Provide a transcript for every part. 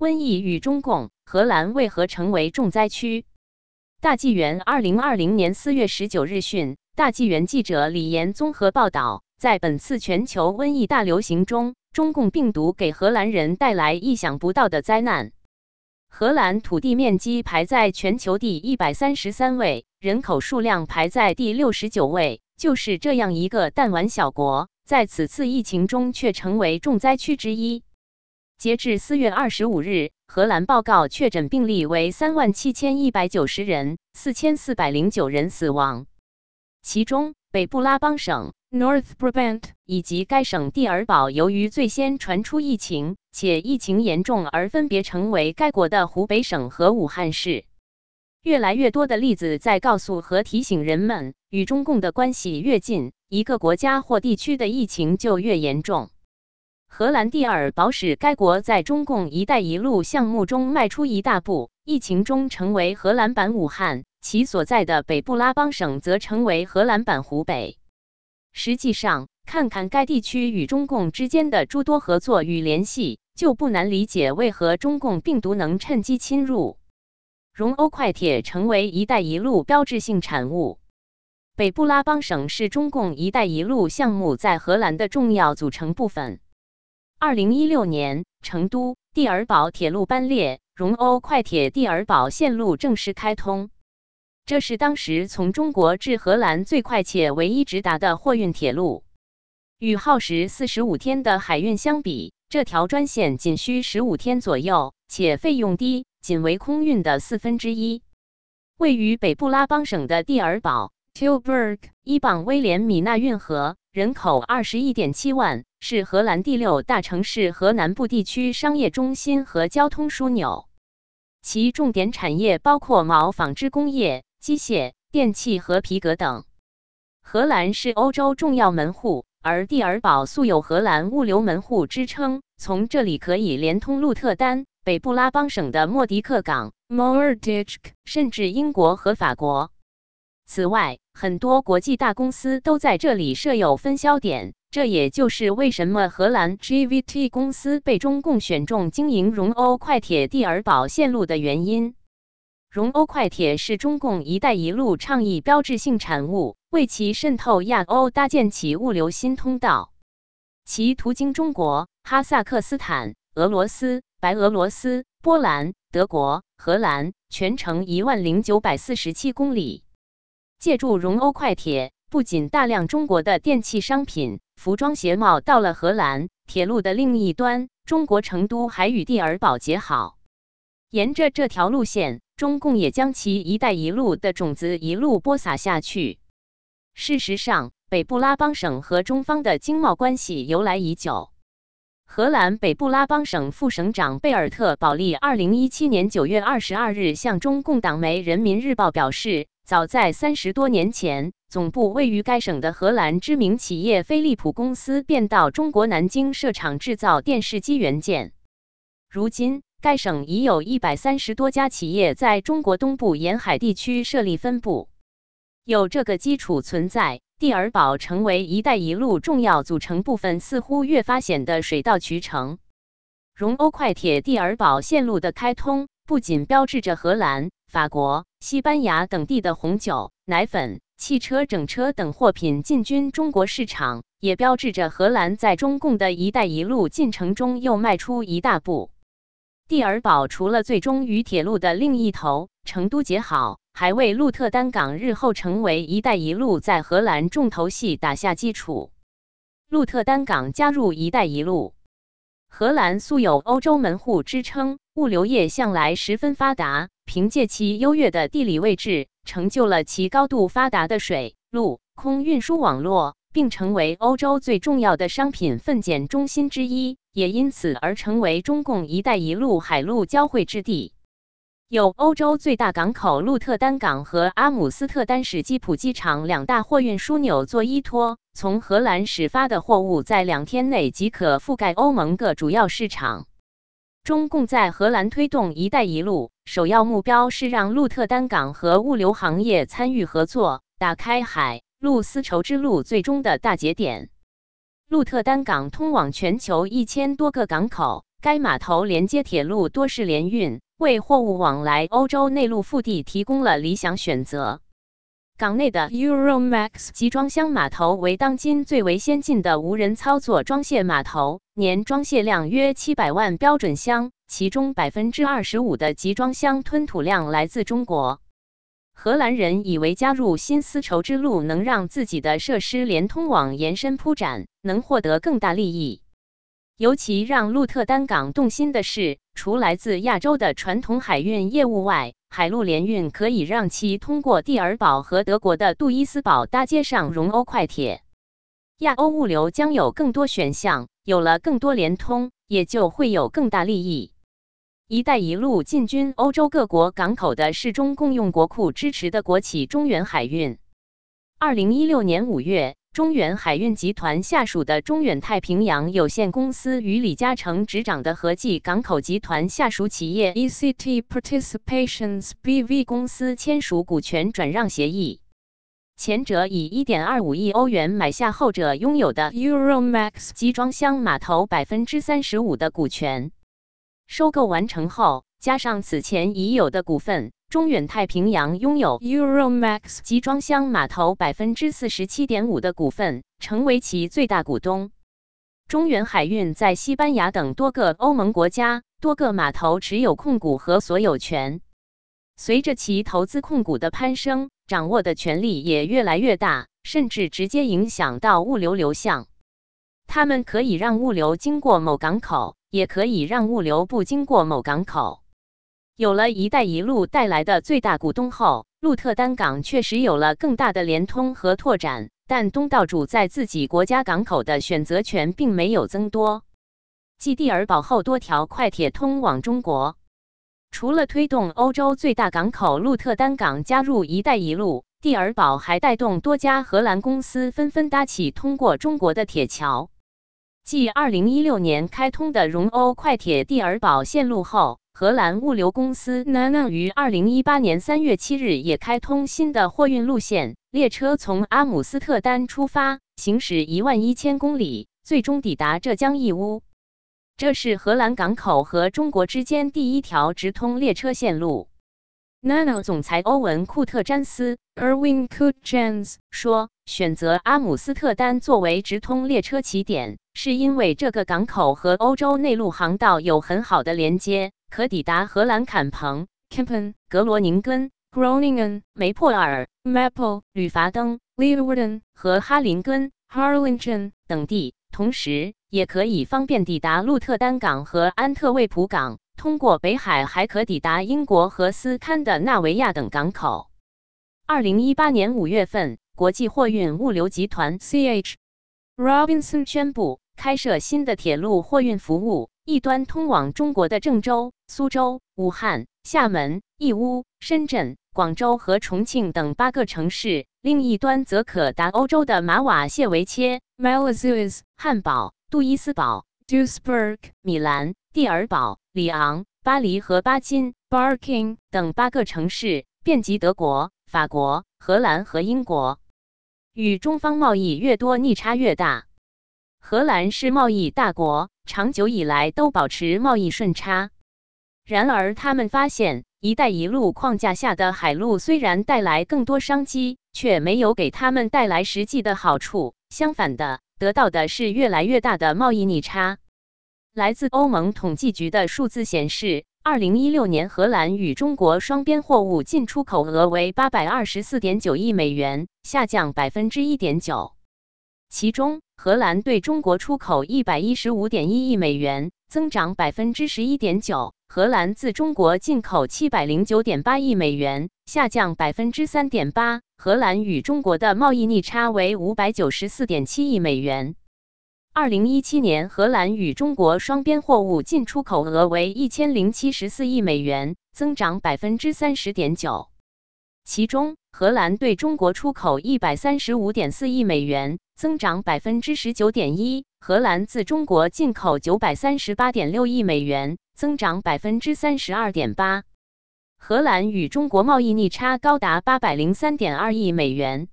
瘟疫与中共，荷兰为何成为重灾区？大纪元二零二零年四月十九日讯，大纪元记者李岩综合报道，在本次全球瘟疫大流行中，中共病毒给荷兰人带来意想不到的灾难。荷兰土地面积排在全球第一百三十三位，人口数量排在第六十九位。就是这样一个弹丸小国，在此次疫情中却成为重灾区之一。截至四月二十五日，荷兰报告确诊病例为三万七千一百九十人，四千四百零九人死亡。其中，北布拉邦省 （North Brabant） 以及该省蒂尔堡，由于最先传出疫情且疫情严重，而分别成为该国的湖北省和武汉市。越来越多的例子在告诉和提醒人们，与中共的关系越近，一个国家或地区的疫情就越严重。荷兰蒂尔堡使该国在中共“一带一路”项目中迈出一大步，疫情中成为荷兰版武汉，其所在的北布拉邦省则成为荷兰版湖北。实际上，看看该地区与中共之间的诸多合作与联系，就不难理解为何中共病毒能趁机侵入。蓉欧快铁成为“一带一路”标志性产物。北布拉邦省是中共“一带一路”项目在荷兰的重要组成部分。二零一六年，成都蒂尔堡铁路班列蓉欧快铁蒂尔堡线路正式开通，这是当时从中国至荷兰最快且唯一直达的货运铁路。与耗时四十五天的海运相比，这条专线仅需十五天左右，且费用低。仅为空运的四分之一。位于北布拉邦省的蒂尔堡 （Tilburg） 伊榜威廉米纳运河，人口二十一点七万，是荷兰第六大城市和南部地区商业中心和交通枢纽。其重点产业包括毛纺织工业、机械、电器和皮革等。荷兰是欧洲重要门户，而蒂尔堡素有“荷兰物流门户”之称。从这里可以连通鹿特丹。北布拉邦省的莫迪克港 m o r d i c h 甚至英国和法国。此外，很多国际大公司都在这里设有分销点，这也就是为什么荷兰 GVT 公司被中共选中经营蓉欧快铁蒂尔堡线路的原因。蓉欧快铁是中共“一带一路”倡议标志性产物，为其渗透亚欧搭建起物流新通道。其途经中国、哈萨克斯坦、俄罗斯。白俄罗斯、波兰、德国、荷兰，全程一万零九百四十七公里。借助蓉欧快铁，不仅大量中国的电器商品、服装鞋帽到了荷兰，铁路的另一端，中国成都还与蒂尔堡结好。沿着这条路线，中共也将其“一带一路”的种子一路播撒下去。事实上，北布拉邦省和中方的经贸关系由来已久。荷兰北布拉邦省副省长贝尔特·保利二零一七年九月二十二日向中共党媒《人民日报》表示，早在三十多年前，总部位于该省的荷兰知名企业飞利浦公司便到中国南京设厂制造电视机元件。如今，该省已有一百三十多家企业在中国东部沿海地区设立分部。有这个基础存在。蒂尔堡成为“一带一路”重要组成部分，似乎越发显得水到渠成。蓉欧快铁蒂尔堡线路的开通，不仅标志着荷兰、法国、西班牙等地的红酒、奶粉、汽车整车等货品进军中国市场，也标志着荷兰在中共的一带一路进程中又迈出一大步。蒂尔堡除了最终与铁路的另一头成都结好。还为鹿特丹港日后成为“一带一路”在荷兰重头戏打下基础。鹿特丹港加入“一带一路”，荷兰素有“欧洲门户”之称，物流业向来十分发达。凭借其优越的地理位置，成就了其高度发达的水陆空运输网络，并成为欧洲最重要的商品分拣中心之一，也因此而成为中共“一带一路”海陆交汇之地。有欧洲最大港口鹿特丹港和阿姆斯特丹史基普机场两大货运枢纽做依托，从荷兰始发的货物在两天内即可覆盖欧盟各主要市场。中共在荷兰推动“一带一路”，首要目标是让鹿特丹港和物流行业参与合作，打开海陆丝绸之路最终的大节点。鹿特丹港通往全球一千多个港口。该码头连接铁路多式联运，为货物往来欧洲内陆腹地提供了理想选择。港内的 Euromax 集装箱码头为当今最为先进的无人操作装卸码头，年装卸量约七百万标准箱，其中百分之二十五的集装箱吞吐量来自中国。荷兰人以为加入新丝绸之路能让自己的设施连通网延伸铺展，能获得更大利益。尤其让鹿特丹港动心的是，除来自亚洲的传统海运业务外，海陆联运可以让其通过蒂尔堡和德国的杜伊斯堡搭接上荣欧快铁，亚欧物流将有更多选项，有了更多联通，也就会有更大利益。“一带一路”进军欧洲各国港口的是中共用国库支持的国企中远海运。二零一六年五月。中远海运集团下属的中远太平洋有限公司与李嘉诚执掌的合记港口集团下属企业 ECT Participations BV 公司签署股权转让协议，前者以1.25亿欧元买下后者拥有的 Euromax 集装箱码头百分之三十五的股权。收购完成后，加上此前已有的股份。中远太平洋拥有 Euromax 集装箱码头百分之四十七点五的股份，成为其最大股东。中远海运在西班牙等多个欧盟国家多个码头持有控股和所有权。随着其投资控股的攀升，掌握的权力也越来越大，甚至直接影响到物流流向。他们可以让物流经过某港口，也可以让物流不经过某港口。有了一带一路带来的最大股东后，鹿特丹港确实有了更大的联通和拓展，但东道主在自己国家港口的选择权并没有增多。继蒂尔堡后，多条快铁通往中国。除了推动欧洲最大港口鹿特丹港加入一带一路，蒂尔堡还带动多家荷兰公司纷纷搭起通过中国的铁桥。继2016年开通的荣欧快铁蒂尔堡线路后。荷兰物流公司 Nana 于二零一八年三月七日也开通新的货运路线，列车从阿姆斯特丹出发，行驶一万一千公里，最终抵达浙江义乌。这是荷兰港口和中国之间第一条直通列车线路。Nana 总裁欧文·库特詹斯 （Erwin Kutjans） 说：“选择阿姆斯特丹作为直通列车起点，是因为这个港口和欧洲内陆航道有很好的连接。”可抵达荷兰坎彭 （Kampen）、格罗宁根 （Groningen）、梅珀尔 （Meppel）、吕伐登 leewarden 和哈林根 （Harlingen） 等地，同时也可以方便抵达鹿特丹港和安特卫普港。通过北海，还可抵达英国和斯堪的纳维亚等港口。二零一八年五月份，国际货运物流集团 （CH Robinson） 宣布开设新的铁路货运服务。一端通往中国的郑州、苏州、武汉、厦门、义乌、深圳、广州和重庆等八个城市，另一端则可达欧洲的马瓦谢维切 （Malazuz）、汉堡、杜伊斯堡 （Duisburg）、米兰、蒂尔堡、里昂、巴黎和巴金 （Barking） 等八个城市，遍及德国、法国、荷兰和英国。与中方贸易越多，逆差越大。荷兰是贸易大国。长久以来都保持贸易顺差，然而他们发现，“一带一路”框架下的海路虽然带来更多商机，却没有给他们带来实际的好处。相反的，得到的是越来越大的贸易逆差。来自欧盟统计局的数字显示，二零一六年荷兰与中国双边货物进出口额为八百二十四点九亿美元，下降百分之一点九。其中，荷兰对中国出口一百一十五点一亿美元，增长百分之十一点九；荷兰自中国进口七百零九点八亿美元，下降百分之三点八。荷兰与中国的贸易逆差为五百九十四点七亿美元。二零一七年，荷兰与中国双边货物进出口额为一千零七十四亿美元，增长百分之三十点九。其中，荷兰对中国出口一百三十五点四亿美元。增长百分之十九点一，荷兰自中国进口九百三十八点六亿美元，增长百分之三十二点八。荷兰与中国贸易逆差高达八百零三点二亿美元。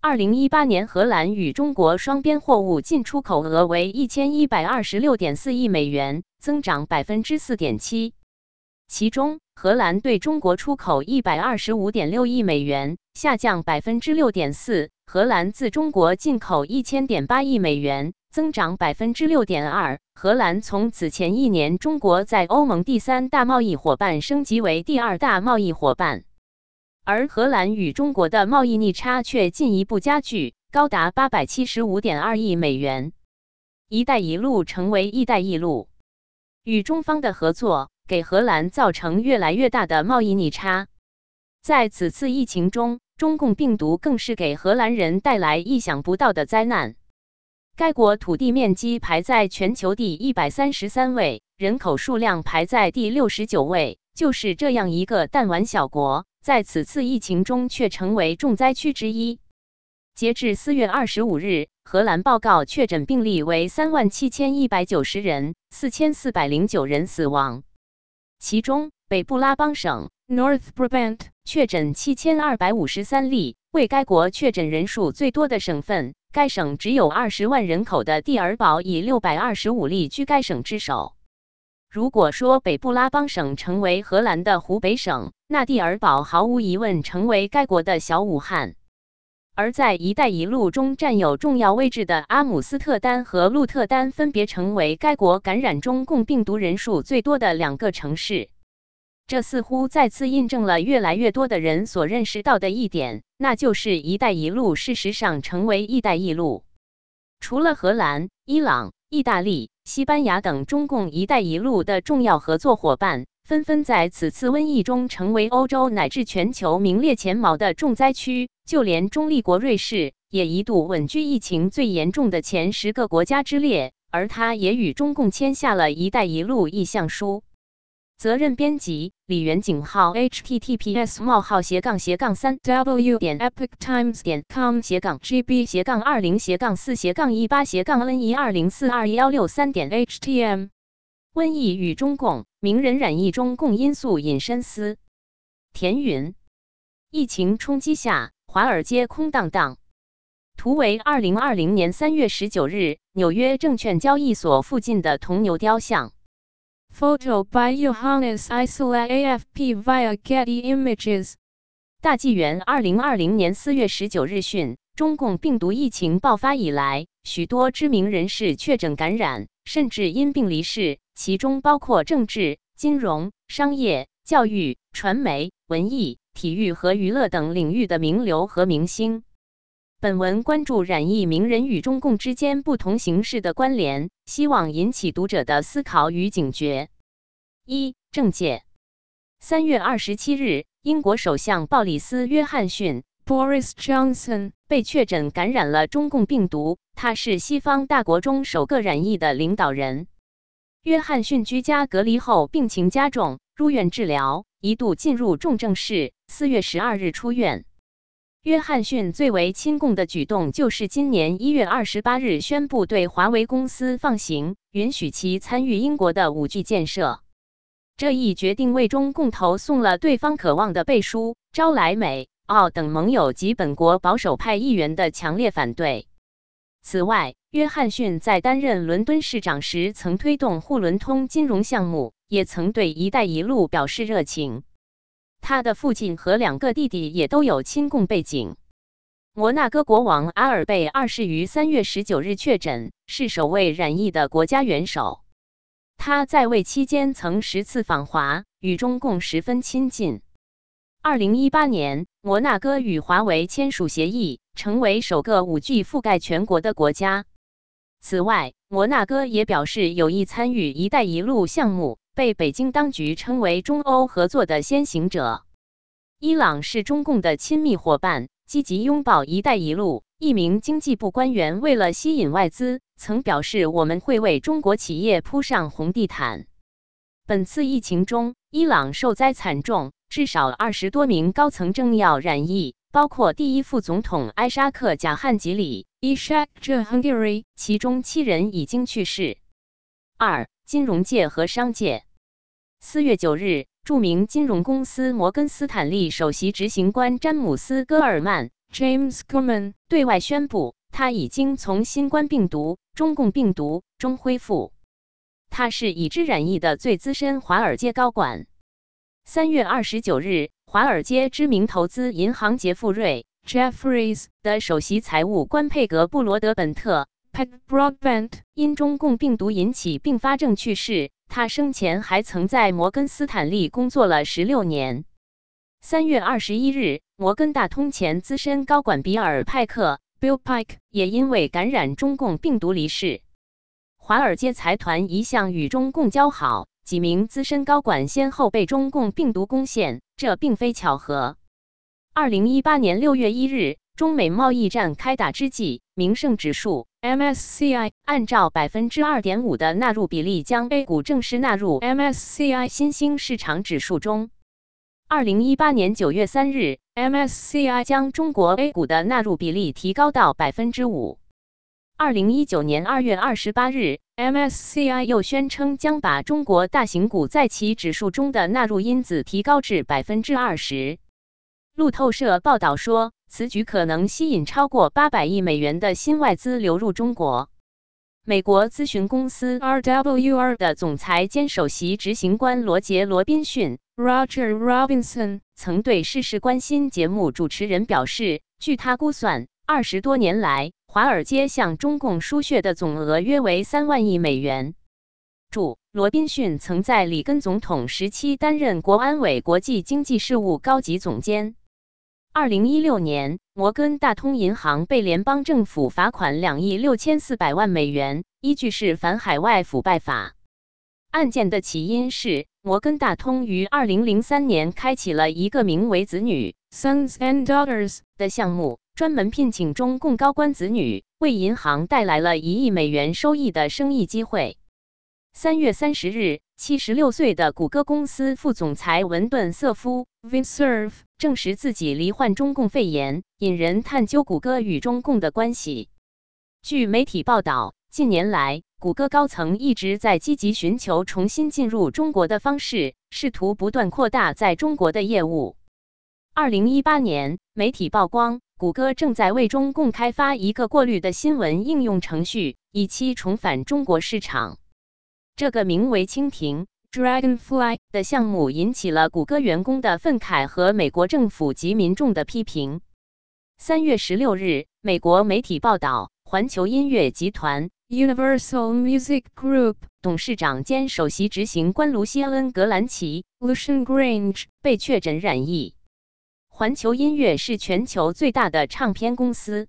二零一八年，荷兰与中国双边货物进出口额为一千一百二十六点四亿美元，增长百分之四点七。其中，荷兰对中国出口一百二十五点六亿美元，下降百分之六点四；荷兰自中国进口一千点八亿美元，增长百分之六点二。荷兰从此前一年中国在欧盟第三大贸易伙伴升级为第二大贸易伙伴。而荷兰与中国的贸易逆差却进一步加剧，高达八百七十五点二亿美元。“一带一路”成为“一带一路”与中方的合作，给荷兰造成越来越大的贸易逆差。在此次疫情中，中共病毒更是给荷兰人带来意想不到的灾难。该国土地面积排在全球第一百三十三位，人口数量排在第六十九位，就是这样一个弹丸小国。在此次疫情中，却成为重灾区之一。截至四月二十五日，荷兰报告确诊病例为三万七千一百九十人，四千四百零九人死亡。其中，北布拉邦省 （North Brabant） 确诊七千二百五十三例，为该国确诊人数最多的省份。该省只有二十万人口的蒂尔堡以六百二十五例居该省之首。如果说北布拉邦省成为荷兰的湖北省，那蒂尔堡毫无疑问成为该国的小武汉。而在“一带一路”中占有重要位置的阿姆斯特丹和鹿特丹，分别成为该国感染中共病毒人数最多的两个城市。这似乎再次印证了越来越多的人所认识到的一点，那就是“一带一路”事实上成为“一带一路”。除了荷兰、伊朗。意大利、西班牙等中共“一带一路”的重要合作伙伴，纷纷在此次瘟疫中成为欧洲乃至全球名列前茅的重灾区。就连中立国瑞士，也一度稳居疫情最严重的前十个国家之列，而它也与中共签下了一带一路意向书。责任编辑：李元景号，https: 冒号斜杠斜杠三 w 点 epictimes 点 com 斜杠 gb 斜杠二零斜杠四斜杠一八斜杠 n 一二零四二幺六三点 htm。瘟疫与中共名人染疫中共因素引深思。田云：疫情冲击下，华尔街空荡荡。图为二零二零年三月十九日纽约证券交易所附近的铜牛雕像。Photo by Johannes Isla AFP via Getty Images。大纪元二零二零年四月十九日讯，中共病毒疫情爆发以来，许多知名人士确诊感染，甚至因病离世，其中包括政治、金融、商业、教育、传媒、文艺、体育和娱乐等领域的名流和明星。本文关注染疫名人与中共之间不同形式的关联，希望引起读者的思考与警觉。一、政界。三月二十七日，英国首相鲍里斯·约翰逊 （Boris Johnson） 被确诊感染了中共病毒，他是西方大国中首个染疫的领导人。约翰逊居家隔离后病情加重，入院治疗，一度进入重症室，四月十二日出院。约翰逊最为亲共的举动，就是今年一月二十八日宣布对华为公司放行，允许其参与英国的五 G 建设。这一决定为中共投送了对方渴望的背书，招来美、澳等盟友及本国保守派议员的强烈反对。此外，约翰逊在担任伦敦市长时，曾推动沪伦通金融项目，也曾对“一带一路”表示热情。他的父亲和两个弟弟也都有亲共背景。摩纳哥国王阿尔贝二世于三月十九日确诊，是首位染疫的国家元首。他在位期间曾十次访华，与中共十分亲近。二零一八年，摩纳哥与华为签署协议，成为首个五 G 覆盖全国的国家。此外，摩纳哥也表示有意参与“一带一路”项目。被北京当局称为中欧合作的先行者。伊朗是中共的亲密伙伴，积极拥抱“一带一路”。一名经济部官员为了吸引外资，曾表示：“我们会为中国企业铺上红地毯。”本次疫情中，伊朗受灾惨重，至少二十多名高层政要染疫，包括第一副总统埃沙克·贾汉吉里 （Ishak Jahangiri），其中七人已经去世。二。金融界和商界。四月九日，著名金融公司摩根斯坦利首席执行官詹姆斯·戈尔曼 James Gorman 对外宣布，他已经从新冠病毒、中共病毒中恢复。他是已知染疫的最资深华尔街高管。三月二十九日，华尔街知名投资银行杰富瑞 Jeffries 的首席财务官佩格布罗德本特 Peg Broadbent 因中共病毒引起并发症去世。他生前还曾在摩根斯坦利工作了十六年。三月二十一日，摩根大通前资深高管比尔派克 Bill Pike 也因为感染中共病毒离世。华尔街财团一向与中共交好，几名资深高管先后被中共病毒攻陷，这并非巧合。二零一八年六月一日，中美贸易战开打之际，名胜指数 MSCI 按照百分之二点五的纳入比例，将 A 股正式纳入 MSCI 新兴市场指数中。二零一八年九月三日，MSCI 将中国 A 股的纳入比例提高到百分之五。二零一九年二月二十八日，MSCI 又宣称将把中国大型股在其指数中的纳入因子提高至百分之二十。路透社报道说，此举可能吸引超过八百亿美元的新外资流入中国。美国咨询公司 RWR 的总裁兼首席执行官罗杰·罗宾逊 Roger Robinson 曾对《事事关心》节目主持人表示，据他估算，二十多年来。华尔街向中共输血的总额约为三万亿美元。注：罗宾逊曾在里根总统时期担任国安委国际经济事务高级总监。二零一六年，摩根大通银行被联邦政府罚款两亿六千四百万美元，依据是反海外腐败法。案件的起因是摩根大通于二零零三年开启了一个名为“子女 Sons and Daughters” 的项目。专门聘请中共高官子女，为银行带来了一亿美元收益的生意机会。三月三十日，七十六岁的谷歌公司副总裁文顿·瑟夫 （Vinserve） 证实自己罹患中共肺炎，引人探究谷歌与中共的关系。据媒体报道，近年来，谷歌高层一直在积极寻求重新进入中国的方式，试图不断扩大在中国的业务。二零一八年，媒体曝光。谷歌正在为中共开发一个过滤的新闻应用程序，以期重返中国市场。这个名为“蜻蜓 ”（Dragonfly） 的项目引起了谷歌员工的愤慨和美国政府及民众的批评。三月十六日，美国媒体报道，环球音乐集团 （Universal Music Group） 董事长兼首席执行官卢西恩·格兰奇 （Lucian Grange） 被确诊染疫。环球音乐是全球最大的唱片公司。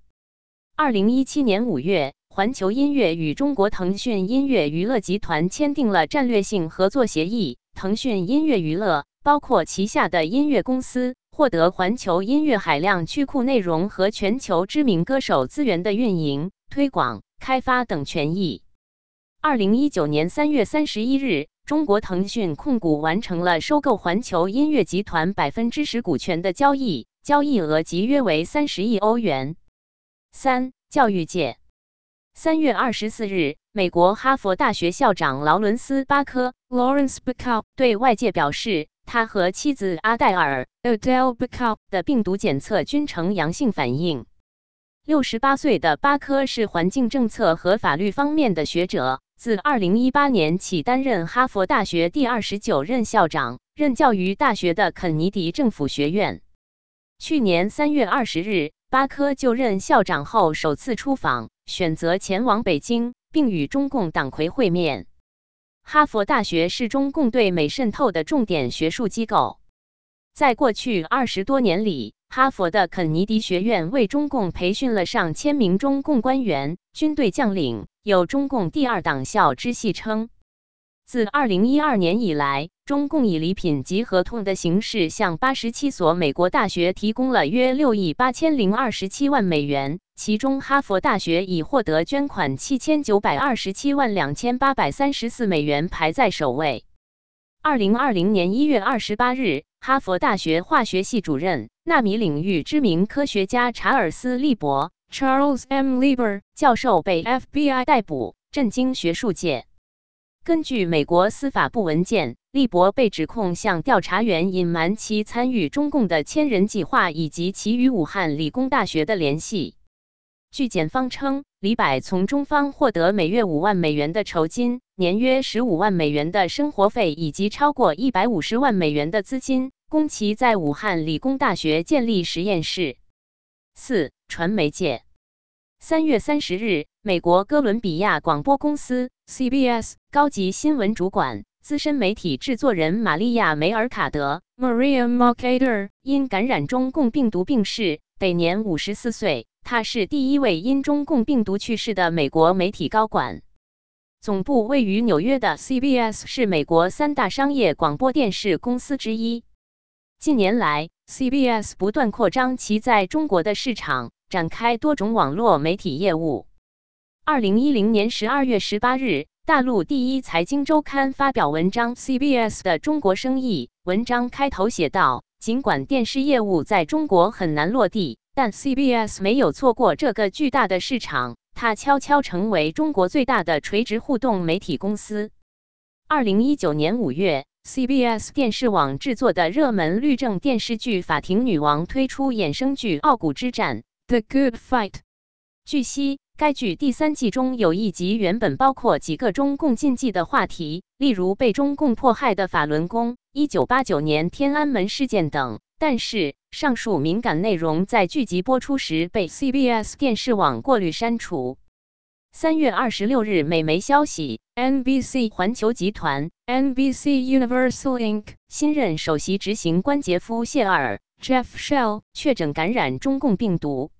二零一七年五月，环球音乐与中国腾讯音乐娱乐集团签订了战略性合作协议。腾讯音乐娱乐包括旗下的音乐公司，获得环球音乐海量曲库内容和全球知名歌手资源的运营、推广、开发等权益。二零一九年三月三十一日。中国腾讯控股完成了收购环球音乐集团百分之十股权的交易，交易额即约为三十亿欧元。三、教育界。三月二十四日，美国哈佛大学校长劳伦斯·巴科 （Lawrence Bacow） 对外界表示，他和妻子阿黛尔 （Adele Bacow） 的病毒检测均呈阳性反应。六十八岁的巴科是环境政策和法律方面的学者。自2018年起担任哈佛大学第二十九任校长，任教于大学的肯尼迪政府学院。去年3月20日，巴科就任校长后首次出访，选择前往北京，并与中共党魁会面。哈佛大学是中共对美渗透的重点学术机构。在过去二十多年里，哈佛的肯尼迪学院为中共培训了上千名中共官员、军队将领。有中共第二党校之戏称，自二零一二年以来，中共以礼品及合同的形式向八十七所美国大学提供了约六亿八千零二十七万美元，其中哈佛大学已获得捐款七千九百二十七万两千八百三十四美元，排在首位。二零二零年一月二十八日，哈佛大学化学系主任、纳米领域知名科学家查尔斯·利伯。Charles M. Lieber 教授被 FBI 逮捕，震惊学术界。根据美国司法部文件，利博被指控向调查员隐瞒其参与中共的千人计划以及其与武汉理工大学的联系。据检方称，李柏从中方获得每月五万美元的酬金、年约十五万美元的生活费以及超过一百五十万美元的资金，供其在武汉理工大学建立实验室。四、传媒界。三月三十日，美国哥伦比亚广播公司 （CBS） 高级新闻主管、资深媒体制作人玛利亚·梅尔卡德 （Maria Mercader） 因感染中共病毒病逝，得年五十四岁。他是第一位因中共病毒去世的美国媒体高管。总部位于纽约的 CBS 是美国三大商业广播电视公司之一。近年来，CBS 不断扩张其在中国的市场，展开多种网络媒体业务。二零一零年十二月十八日，大陆第一财经周刊发表文章《CBS 的中国生意》。文章开头写道：“尽管电视业务在中国很难落地。”但 CBS 没有错过这个巨大的市场，它悄悄成为中国最大的垂直互动媒体公司。二零一九年五月，CBS 电视网制作的热门律政电视剧《法庭女王》推出衍生剧《傲骨之战》（The Good Fight）。据悉，该剧第三季中有一集原本包括几个中共禁忌的话题，例如被中共迫害的法轮功、一九八九年天安门事件等。但是，上述敏感内容在剧集播出时被 CBS 电视网过滤删除。三月二十六日，美媒消息，NBC 环球集团 （NBC Universal Inc.） 新任首席执行官杰夫·谢尔 （Jeff Shell） 确诊感染中共病毒。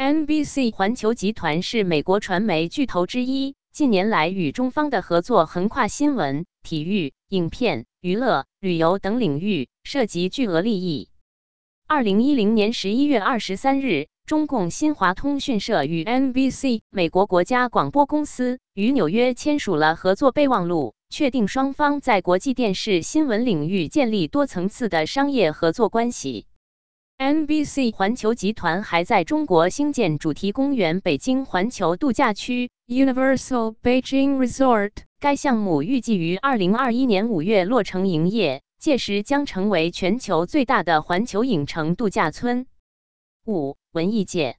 NBC 环球集团是美国传媒巨头之一，近年来与中方的合作横跨新闻、体育、影片。娱乐、旅游等领域涉及巨额利益。二零一零年十一月二十三日，中共新华通讯社与 NBC 美国国家广播公司与纽约签署了合作备忘录，确定双方在国际电视新闻领域建立多层次的商业合作关系。NBC 环球集团还在中国兴建主题公园——北京环球度假区 （Universal Beijing Resort）。该项目预计于二零二一年五月落成营业，届时将成为全球最大的环球影城度假村。五、文艺界。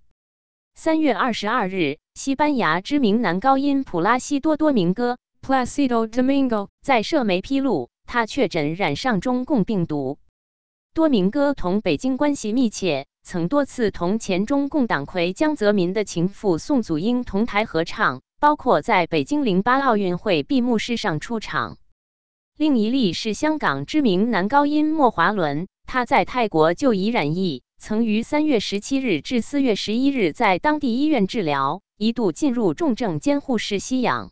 三月二十二日，西班牙知名男高音普拉西多多明戈 （Placido Domingo） 在社媒披露，他确诊染上中共病毒。多明戈同北京关系密切，曾多次同前中共党魁江泽民的情妇宋祖英同台合唱。包括在北京零八奥运会闭幕式上出场。另一例是香港知名男高音莫华伦，他在泰国就已染疫，曾于三月十七日至四月十一日在当地医院治疗，一度进入重症监护室吸氧。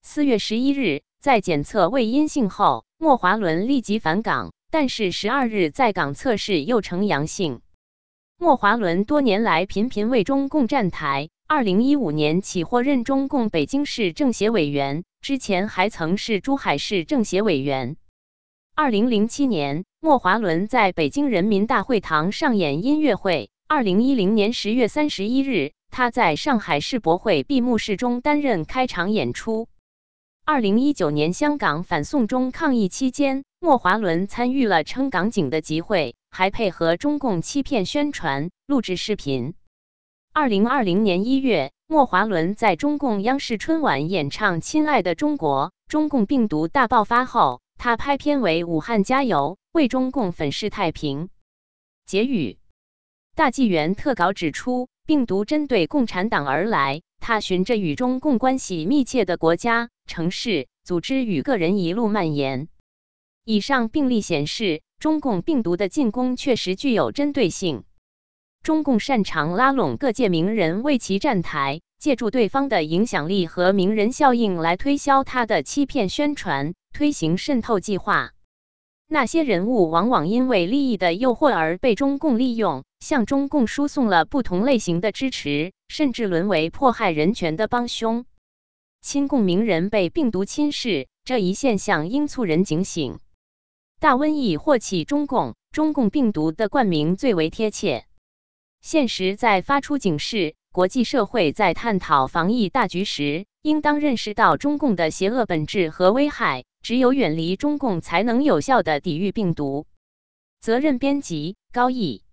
四月十一日，在检测为阴性后，莫华伦立即返港，但是十二日在港测试又呈阳性。莫华伦多年来频频为中共站台。二零一五年起获任中共北京市政协委员，之前还曾是珠海市政协委员。二零零七年，莫华伦在北京人民大会堂上演音乐会。二零一零年十月三十一日，他在上海世博会闭幕式中担任开场演出。二零一九年香港反送中抗议期间，莫华伦参与了撑港警的集会，还配合中共欺骗宣传，录制视频。二零二零年一月，莫华伦在中共央视春晚演唱《亲爱的中国》。中共病毒大爆发后，他拍片为“武汉加油”，为中共粉饰太平。结语：大纪元特稿指出，病毒针对共产党而来，他循着与中共关系密切的国家、城市、组织与个人一路蔓延。以上病例显示，中共病毒的进攻确实具有针对性。中共擅长拉拢各界名人为其站台，借助对方的影响力和名人效应来推销他的欺骗宣传，推行渗透计划。那些人物往往因为利益的诱惑而被中共利用，向中共输送了不同类型的支持，甚至沦为迫害人权的帮凶。亲共名人被病毒侵蚀，这一现象应促人警醒。大瘟疫祸起中共，中共病毒的冠名最为贴切。现实在发出警示，国际社会在探讨防疫大局时，应当认识到中共的邪恶本质和危害，只有远离中共，才能有效的抵御病毒。责任编辑：高毅。